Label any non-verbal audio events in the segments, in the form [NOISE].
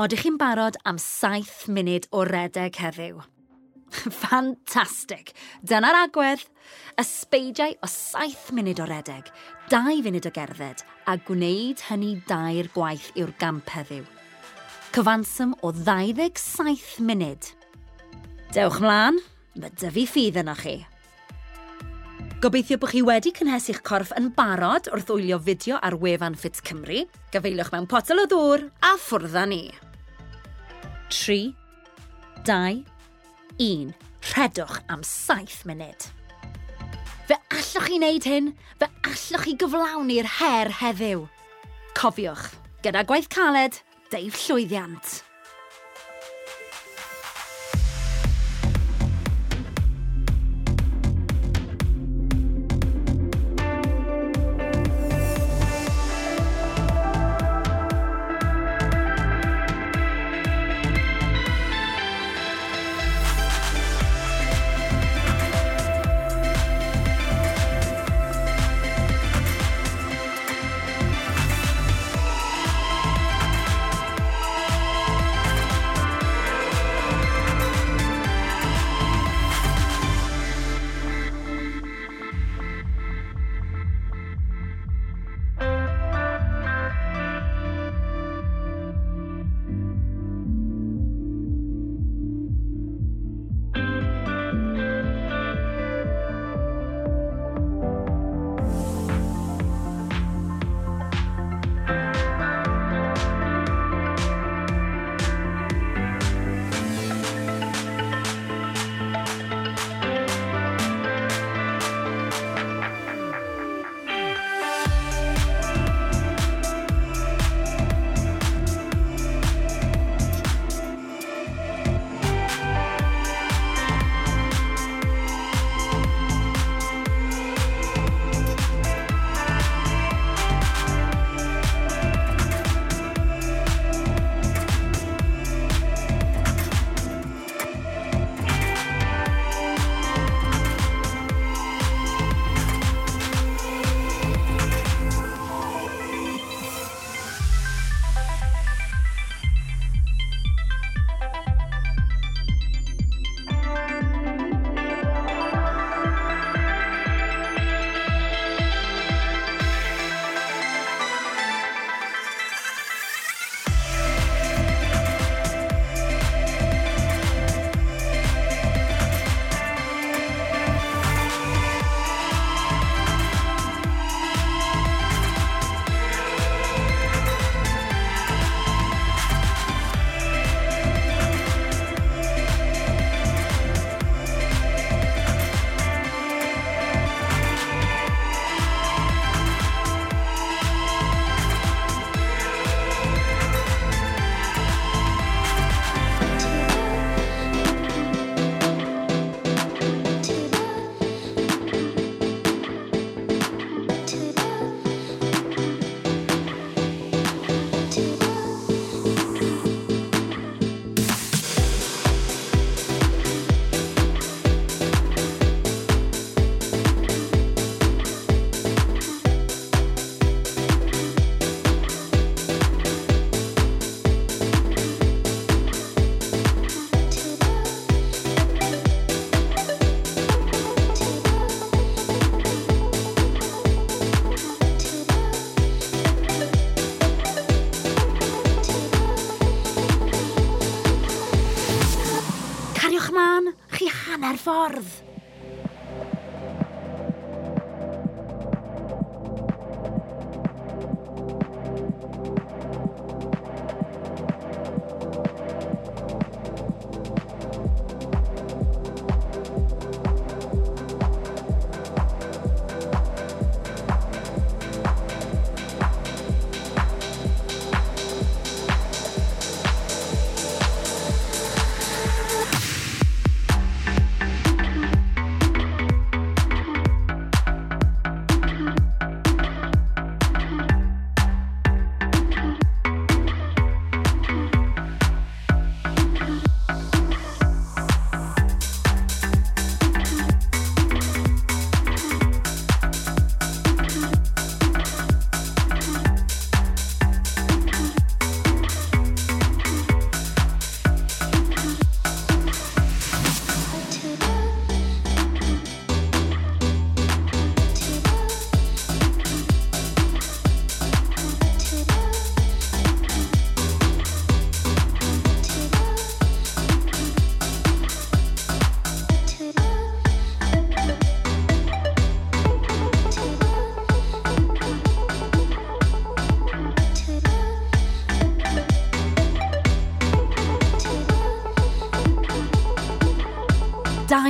Odych chi'n barod am 7 munud o redeg heddiw. [LAUGHS] Ffantastig! Dyna'r agwedd! Ysbeidiau o 7 munud o redeg, 2 funud o gerdded, a gwneud hynny dair gwaith i'r gamp heddiw. Cyfanswm o 27 munud. Dewch mlaen, mae dyfu ffydd yno chi. Gobeithio bod chi wedi cynhesu'ch corff yn barod wrth wylio fideo ar wefan Fit Cymru. Gafeiliwch mewn potel o ddŵr a ffwrdd â ni. 3, 2, 1. Rhedwch am 7 munud. Fe allwch chi wneud hyn, fe allwch chi gyflawni'r her heddiw. Cofiwch, gyda gwaith caled, deif llwyddiant.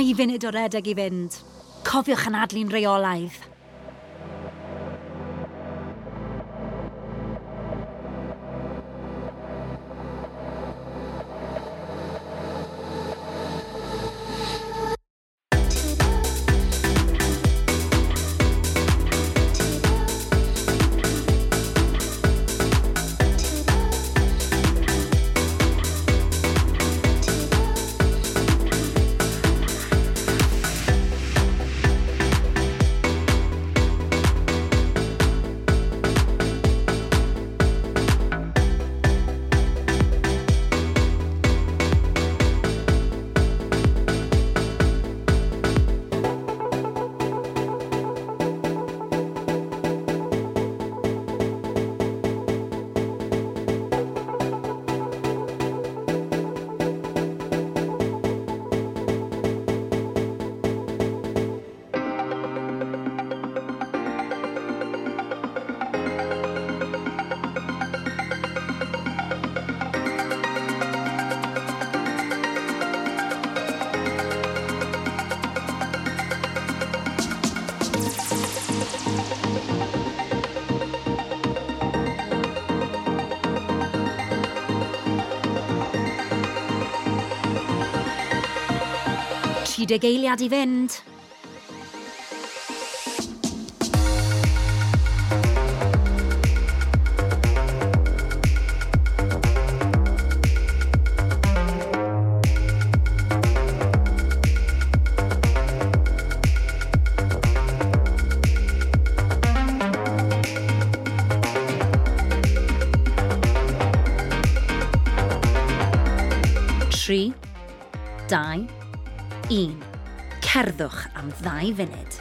dau funud o redeg i fynd. Cofiwch anadlu'n reolaidd. 60 eiliad i fynd. cerddwch am ddau funud.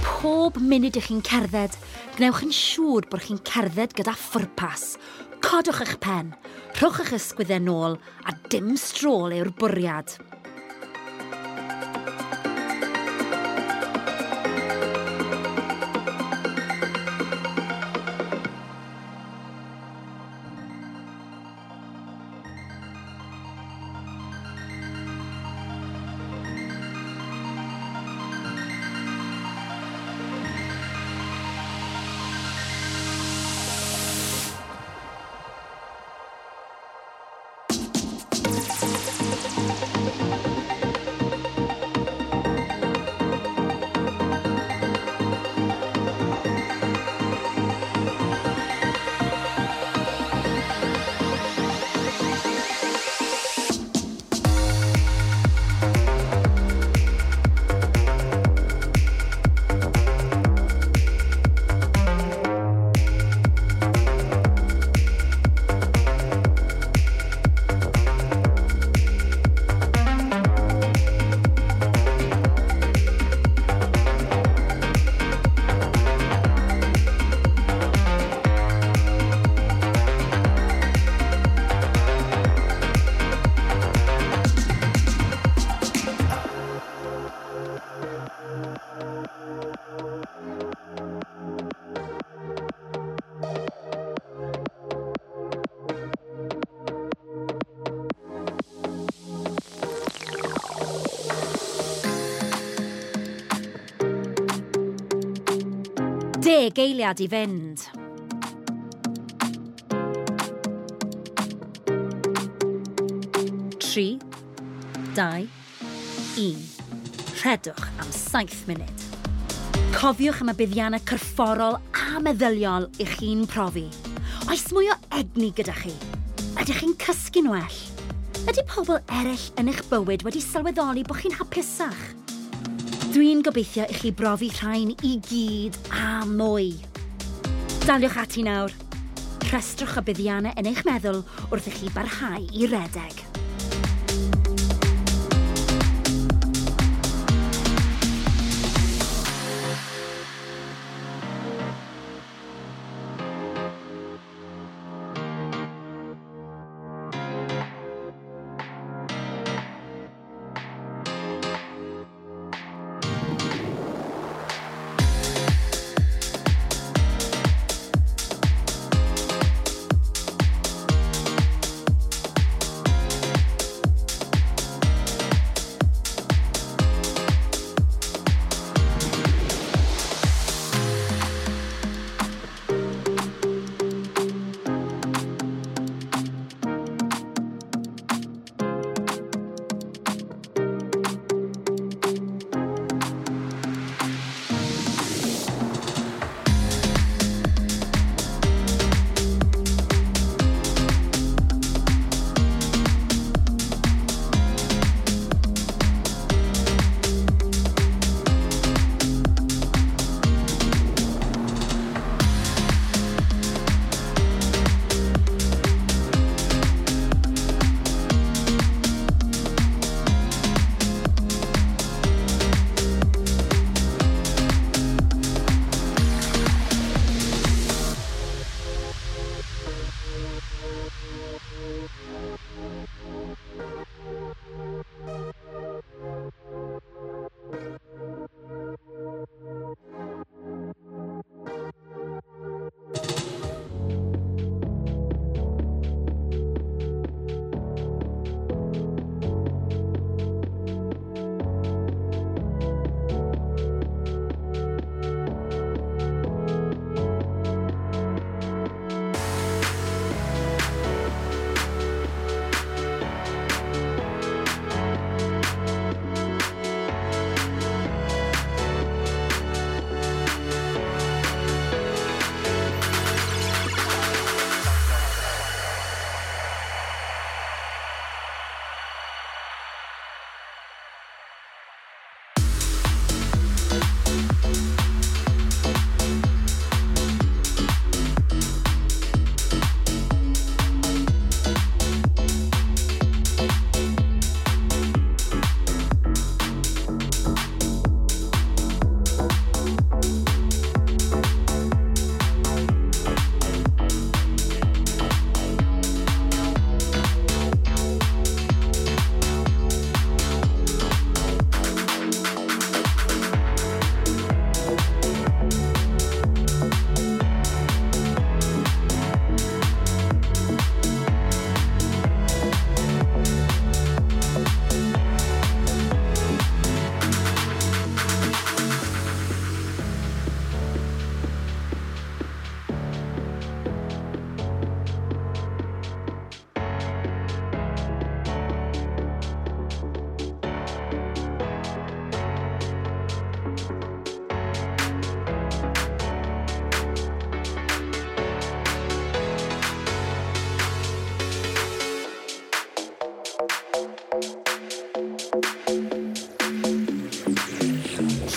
Pob munud ych chi'n cerdded, gnewch yn siŵr bod chi'n cerdded gyda phwrpas. Codwch eich pen, rhowch eich ysgwyddau nôl a dim strôl yw'r bwriad. lle geiliad i fynd. Tri, dau, un. Rhedwch am saith munud. Cofiwch am y buddiannau cyrfforol a meddyliol i chi'n profi. Oes mwy o egni gyda chi? Ydych chi'n cysgu'n well? Ydy pobl eraill yn eich bywyd wedi sylweddoli bod chi'n hapusach? Dwi'n gobeithio i chi brofi rhain i gyd a mwy. Daliwch ati nawr. Rhestrwch y buddiannau yn eich meddwl wrth i chi barhau i redeg.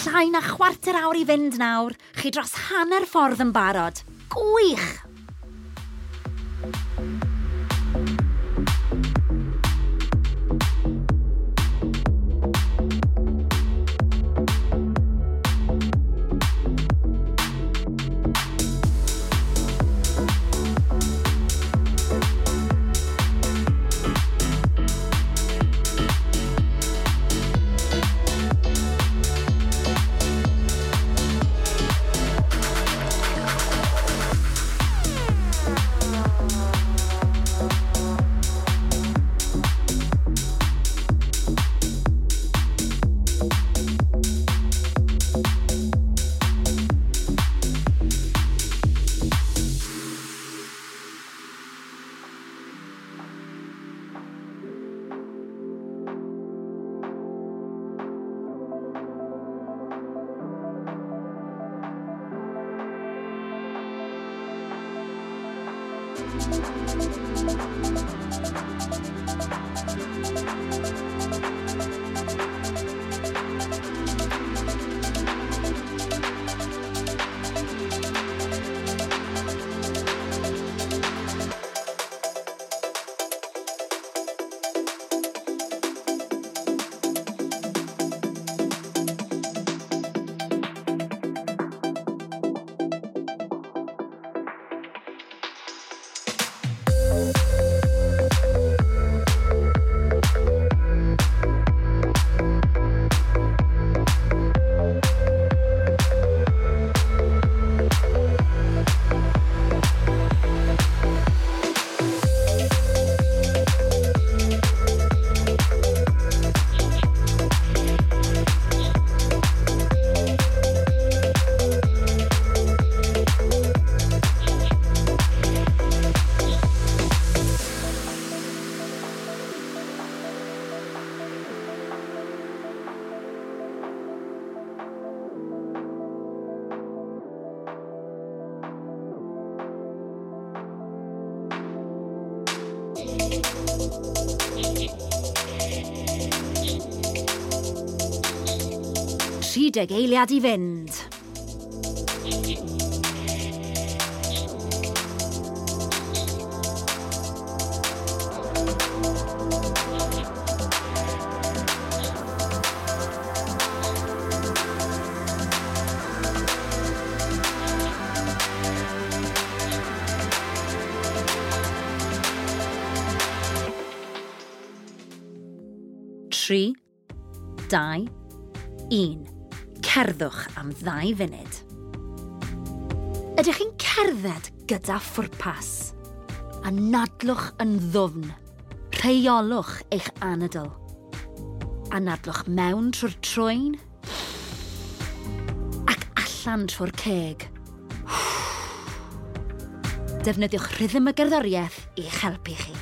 llai na chwarter awr i fynd nawr, chi dros hanner ffordd yn barod. Gwych! der Gaeliard Event. Tree, die, in. cerddwch am ddau funud. Ydych chi'n cerdded gyda phwrpas a nadlwch yn ddwfn, rheolwch eich anadl a nadlwch mewn trwy'r trwyn ac allan trwy'r ceg. Defnyddiwch rhythm y gerddoriaeth i'ch helpu chi.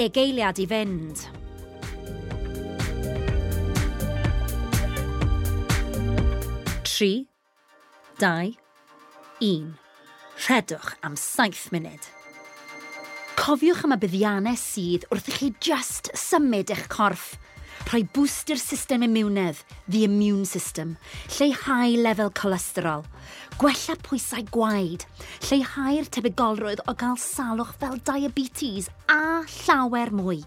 deg eiliad i fynd. Tri, dau, un. Rhedwch am saith munud. Cofiwch am y byddiannau sydd wrth i chi just symud eich corff – rhoi bwst i'r system immunedd, the immune system, lleihau lefel cholesterol, gwella pwysau gwaed, lleihau'r tebygolrwydd o gael salwch fel diabetes a llawer mwy.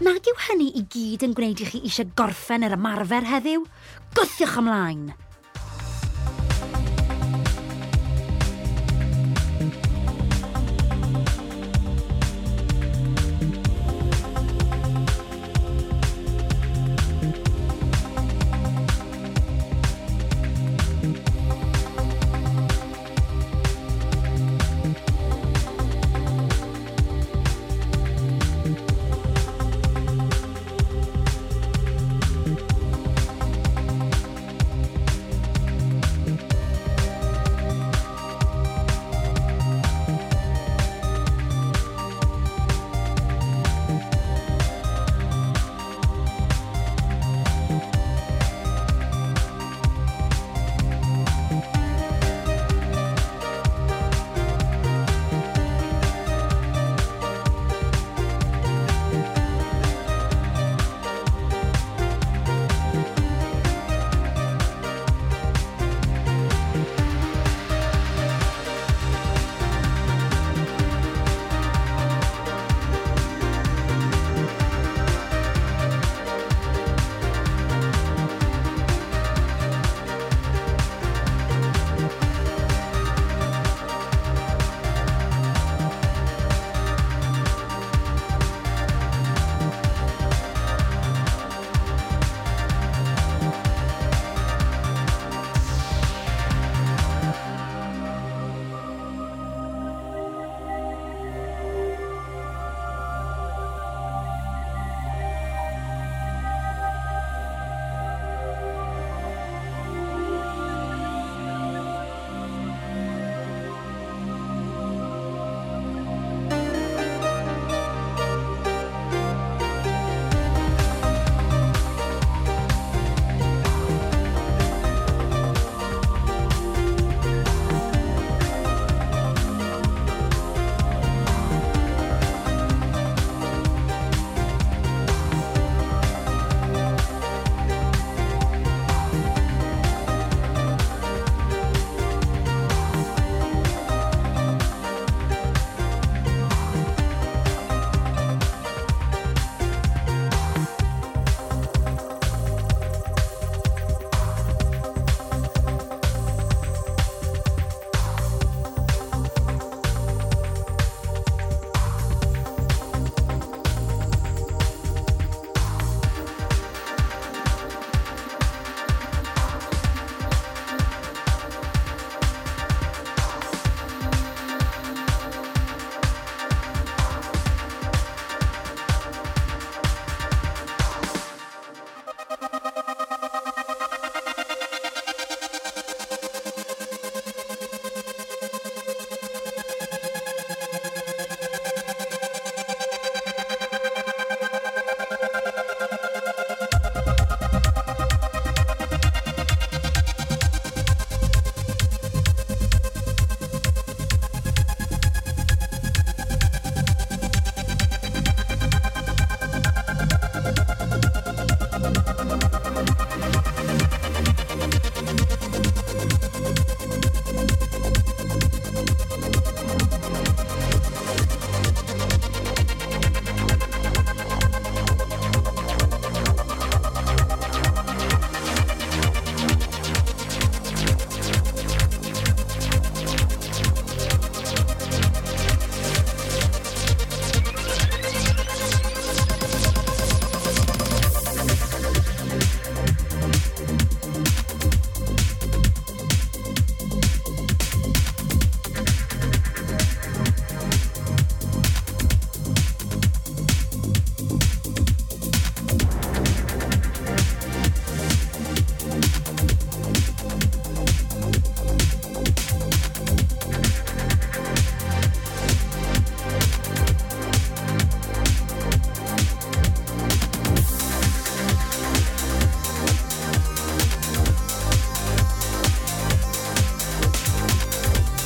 Nag yw hynny i gyd yn gwneud i chi eisiau gorffen yr ymarfer heddiw? Gwthiwch ymlaen!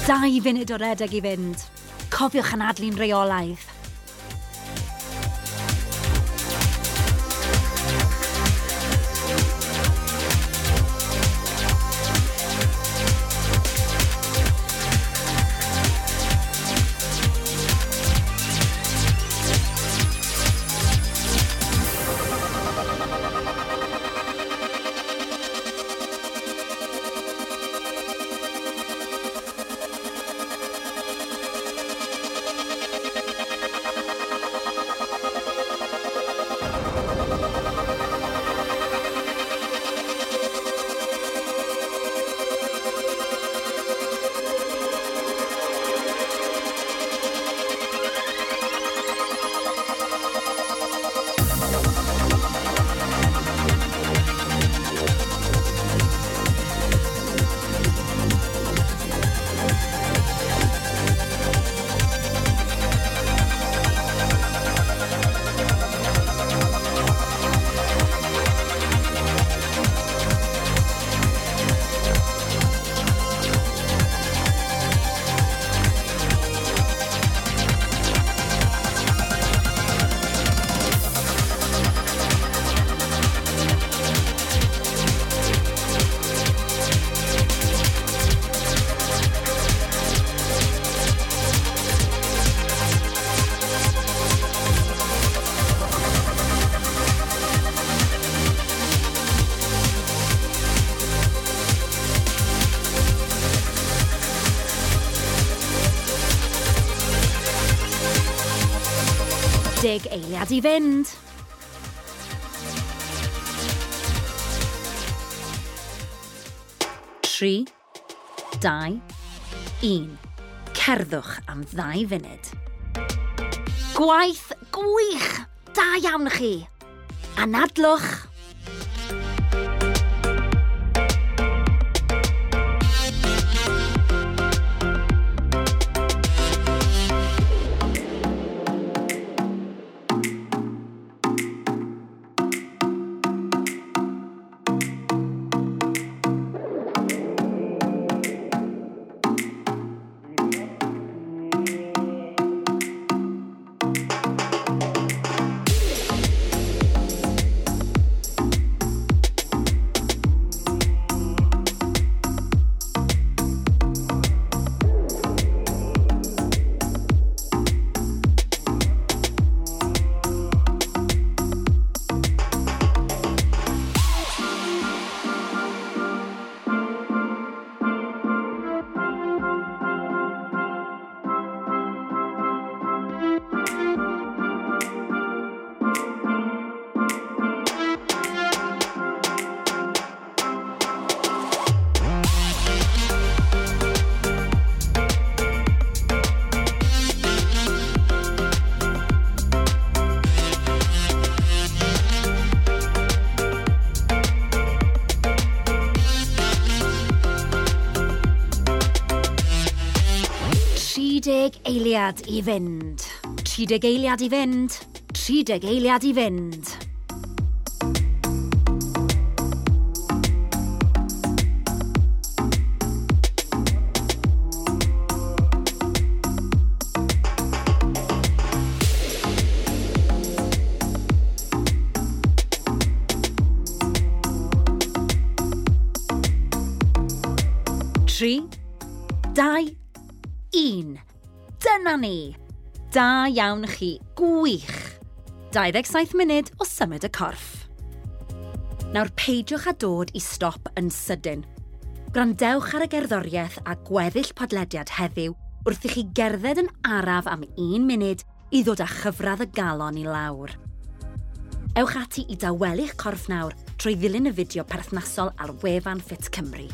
dau funud o redeg i fynd. Cofiwch anadlu'n reolaidd. deg eiliad i fynd. Tri, dau, un. Cerddwch am ddau funud. Gwaith gwych! Da iawn chi! Anadlwch! eiliad i fynd. 30 eiliad i fynd. 30 eiliad i fynd. Tri, dau, un dyna ni! Da iawn chi, gwych! 27 munud o symud y corff. Nawr peidiwch â dod i stop yn sydyn. Grandewch ar y gerddoriaeth a gweddill podlediad heddiw wrth i chi gerdded yn araf am un munud i ddod â chyfradd y galon i lawr. Ewch ati i dawelu'ch corff nawr trwy ddilyn y fideo perthnasol ar wefan Fit Cymru.